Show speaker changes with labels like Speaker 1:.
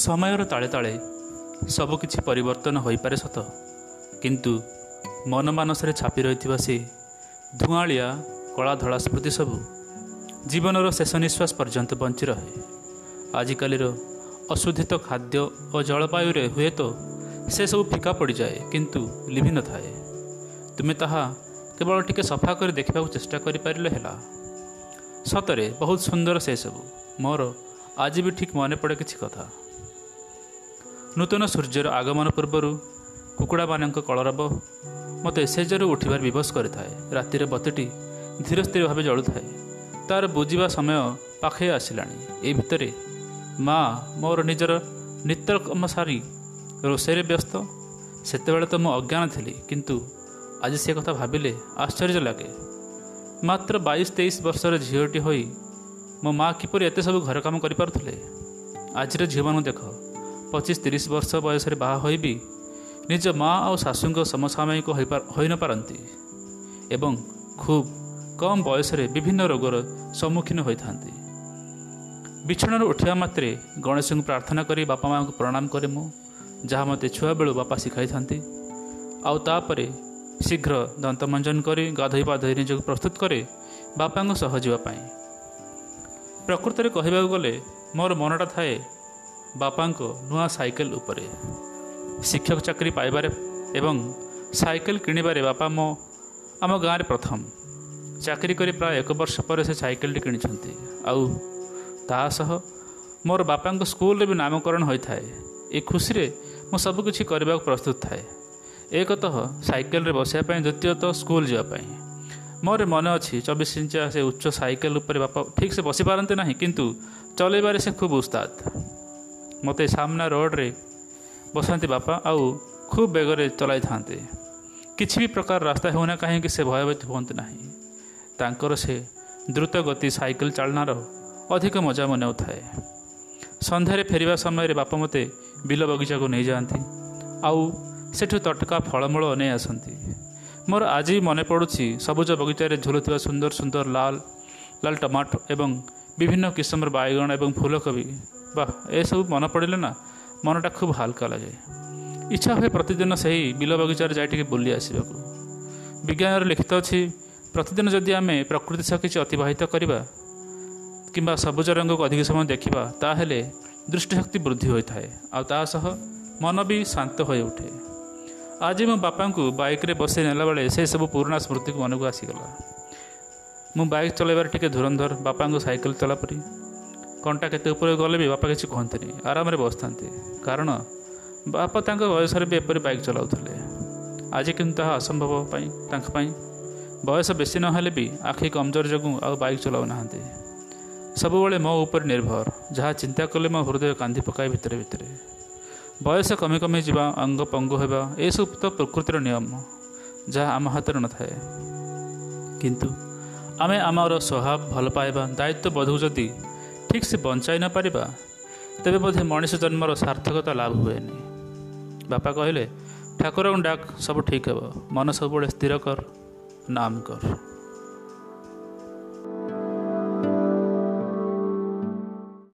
Speaker 1: ସମୟର ତାଳେ ତାଳେ ସବୁକିଛି ପରିବର୍ତ୍ତନ ହୋଇପାରେ ସତ। କିନ୍ତୁ ମନ ମାନସରେ ଛାପି ରହିଥିବା ସେ ଧୂଆଁଳିଆ କଳା ଧଳା ସ୍ମୃତି ସବୁ ଜୀବନର ଶେଷ ନିଶ୍ୱାସ ପର୍ଯ୍ୟନ୍ତ ବଞ୍ଚି ରହେ। ଆଜିକାଲିର ଅଶୋଧିତ ଖାଦ୍ୟ ଓ ଜଳବାୟୁରେ ହୁଏତ ସେସବୁ ଫିକା ପଡ଼ିଯାଏ କିନ୍ତୁ ଲିଭି ନଥାଏ। ତୁମେ ତାହା କେବଳ ଟିକେ ସଫା କରି ଦେଖିବାକୁ ଚେଷ୍ଟା କରିପାରିଲେ ହେଲା। ସତରେ ବହୁତ ସୁନ୍ଦର ସେସବୁ ମୋର ଆଜି ବି ଠିକ୍ ମନେ ପଡ଼େ କିଛି କଥା। ନୂତନ ସୂର୍ଯ୍ୟର ଆଗମନ ପୂର୍ବରୁ କୁକୁଡ଼ାମାନଙ୍କ କଳରବ ମୋତେ ସେଜରୁ ଉଠିବାର ବିବଶ କରିଥାଏ। ରାତିରେ ବତିଟି ଧୀର ସ୍ଥିର ଭାବେ ଜଳୁଥାଏ। ତା'ର ବୁଝିବା ସମୟ ପାଖେଇ ଆସିଲାଣି। ଏ ଭିତରେ ମା ମୋର ନିଜର ନିତ୍ୟକର୍ମ ସାରି ରୋଷେଇରେ ବ୍ୟସ୍ତ। ସେତେବେଳେ ତ ମୁଁ ଅଜ୍ଞାନ ଥିଲି କିନ୍ତୁ ଆଜି ସେ କଥା ଭାବିଲେ ଆଶ୍ଚର୍ଯ୍ୟ ଲାଗେ। ମାତ୍ର ବାଇଶ ତେଇଶ ବର୍ଷର ଝିଅଟି ହୋଇ ମୋ ମା କିପରି ଏତେ ସବୁ ଘର କାମ କରିପାରୁଥିଲେ? ଆଜିର ଝିଅମାନଙ୍କୁ ଦେଖ। ପଚିଶ ତିରିଶ ବର୍ଷ ବୟସରେ ବାହା ହୋଇବି ନିଜ ମା ଆଉ ଶାଶୁଙ୍କ ସମସାମୟିକ ହୋଇନପାରନ୍ତି ଏବଂ ଖୁବ୍ କମ୍ ବୟସରେ ବିଭିନ୍ନ ରୋଗର ସମ୍ମୁଖୀନ ହୋଇଥାନ୍ତି। ବିଛଣାରୁ ଉଠିବା ମାତ୍ରେ ଗଣେଶଙ୍କୁ ପ୍ରାର୍ଥନା କରି ବାପା ମାଆଙ୍କୁ ପ୍ରଣାମ କରେ ମୁଁ ଯାହା ମୋତେ ଛୁଆବେଳୁ ବାପା ଶିଖାଇଥାନ୍ତି। ଆଉ ତାପରେ ଶୀଘ୍ର ଦନ୍ତମଞ୍ଜନ କରି ଗାଧୋଇ ପାଧୋଇ ନିଜକୁ ପ୍ରସ୍ତୁତ କରେ ବାପାଙ୍କ ସହ ଯିବା ପାଇଁ। ପ୍ରକୃତରେ କହିବାକୁ ଗଲେ ମୋର ମନଟା ଥାଏ ବାପାଙ୍କ ନୂଆ ସାଇକେଲ ଉପରେ ଶିକ୍ଷକ ଚାକିରି ପାଇବାରେ ଏବଂ ସାଇକେଲ କିଣିବାରେ ବାପା ମୋ ଆମ ଗାଁରେ ପ୍ରଥମ। ଚାକିରି କରି ପ୍ରାୟ ଏକ ବର୍ଷ ପରେ ସେ ସାଇକେଲଟି କିଣିଛନ୍ତି। ଆଉ ତା ସହ ମୋର ବାପାଙ୍କ ସ୍କୁଲରେ ବି ନାମକରଣ ହୋଇଥାଏ। ଏ ଖୁସିରେ ମୁଁ ସବୁକିଛି କରିବାକୁ ପ୍ରସ୍ତୁତ ଥାଏ। ଏକତଃ ସାଇକେଲରେ ବସିବା ପାଇଁ ଦ୍ୱିତୀୟତଃ ସ୍କୁଲ ଯିବା ପାଇଁ। ମୋର ମନେ ଅଛି ଚବିଶ ଇଞ୍ଚିଆ ସେ ଉଚ୍ଚ ସାଇକେଲ ଉପରେ ବାପା ଠିକ୍ସେ ବସିପାରନ୍ତି ନାହିଁ କିନ୍ତୁ ଚଲେଇବାରେ ସେ ଖୁବ୍ ଉସ୍ତାଦ। ମୋତେ ସାମ୍ନା ରୋଡ଼ରେ ବସାନ୍ତି ବାପା ଆଉ ଖୁବ୍ ବେଗରେ ଚଲାଇଥାନ୍ତି। କିଛି ବି ପ୍ରକାର ରାସ୍ତା ହେଉନା କାହିଁକି ସେ ଭୟଭୀତ ହୁଅନ୍ତି ନାହିଁ। ତାଙ୍କର ସେ ଦ୍ରୁତ ଗତି ସାଇକେଲ ଚାଳନାର ଅଧିକ ମଜା ମନେଉଥାଏ ସନ୍ଧ୍ୟାରେ ଫେରିବା ସମୟରେ ବାପା ମୋତେ ବିଲ ବଗିଚାକୁ ନେଇଯାଆନ୍ତି ଆଉ ସେଠୁ ତଟକା ଫଳମୂଳ ନେଇ ଆସନ୍ତି। ମୋର ଆଜି ମନେ ପଡ଼ୁଛି ସବୁଜ ବଗିଚାରେ ଝୁଲୁଥିବା ସୁନ୍ଦର ସୁନ୍ଦର ଲାଲ ଲାଲ ଟମାଟୋ ଏବଂ ବିଭିନ୍ନ କିସମର ବାଇଗଣ ଏବଂ ଫୁଲକୋବି ବା ଏସବୁ ମନେ ପଡ଼ିଲେ ନା ମନଟା ଖୁବ୍ ହାଲକା ଲାଗେ। ଇଚ୍ଛା ହୁଏ ପ୍ରତିଦିନ ସେହି ବିଲ ବଗିଚାରେ ଯାଇ ଟିକେ ବୁଲି ଆସିବାକୁ। ବିଜ୍ଞାନରେ ଲିଖିତ ଅଛି ପ୍ରତିଦିନ ଯଦି ଆମେ ପ୍ରକୃତି ସହ କିଛି ଅତିବାହିତ କରିବା କିମ୍ବା ସବୁଜ ରଙ୍ଗକୁ ଅଧିକ ସମୟ ଦେଖିବା ତାହେଲେ ଦୃଷ୍ଟିଶକ୍ତି ବୃଦ୍ଧି ହୋଇଥାଏ ଆଉ ତା ସହ ମନ ବି ଶାନ୍ତ ହୋଇଉଠେ ଆଜି ମୋ ବାପାଙ୍କୁ ବାଇକ୍ରେ ବସାଇ ନେଲାବେଳେ ସେସବୁ ପୁରୁଣା ସ୍ମୃତିକୁ ମନକୁ ଆସିଗଲା। ମୁଁ ବାଇକ୍ ଚଲାଇବାରେ ଟିକେ ଧୁରନ୍ଧର ବାପାଙ୍କୁ ସାଇକେଲ ଚଲା ପରି କଣ୍ଟା କେତେ ଉପରେ ଗଲେ ବି ବାପା କିଛି କୁହନ୍ତିନି ଆରାମରେ ବସିଥାନ୍ତି। କାରଣ ବାପା ତାଙ୍କ ବୟସରେ ବି ଏପରି ବାଇକ୍ ଚଲାଉଥିଲେ। ଆଜି କିନ୍ତୁ ତାହା ଅସମ୍ଭବ ପାଇଁ ତାଙ୍କ ପାଇଁ ବୟସ ବେଶୀ ନହେଲେ ବି ଆଖି କମଜୋର ଯୋଗୁଁ ଆଉ ବାଇକ୍ ଚଲାଉନାହାନ୍ତି ସବୁବେଳେ ମୋ ଉପରେ ନିର୍ଭର ଯାହା ଚିନ୍ତା କଲେ ମୋ ହୃଦୟ କାନ୍ଦି ପକାଏ ଭିତରେ ଭିତରେ। ବୟସ କମି କମି ଯିବା ଅଙ୍ଗ ପଙ୍ଗୁ ହେବା ଏସବୁ ତ ପ୍ରକୃତିର ନିୟମ ଯାହା ଆମ ହାତରେ ନଥାଏ। କିନ୍ତୁ ଆମେ ଆମର ସ୍ୱଭାବ ଭଲ ପାଇବା ଦାୟିତ୍ୱ ବୋଧକୁ ଯଦି ଠିକ୍ସେ ବଞ୍ଚାଇ ନପାରିବା ତେବେ ବୋଧେ ମଣିଷ ଜନ୍ମର ସାର୍ଥକତା ଲାଭ ହୁଏନି। ବାପା କହିଲେ ଠାକୁରଙ୍କୁ ଡାକ ସବୁ ଠିକ୍ ହେବ। ମନ ସବୁବେଳେ ସ୍ଥିର କର ନାମ କର।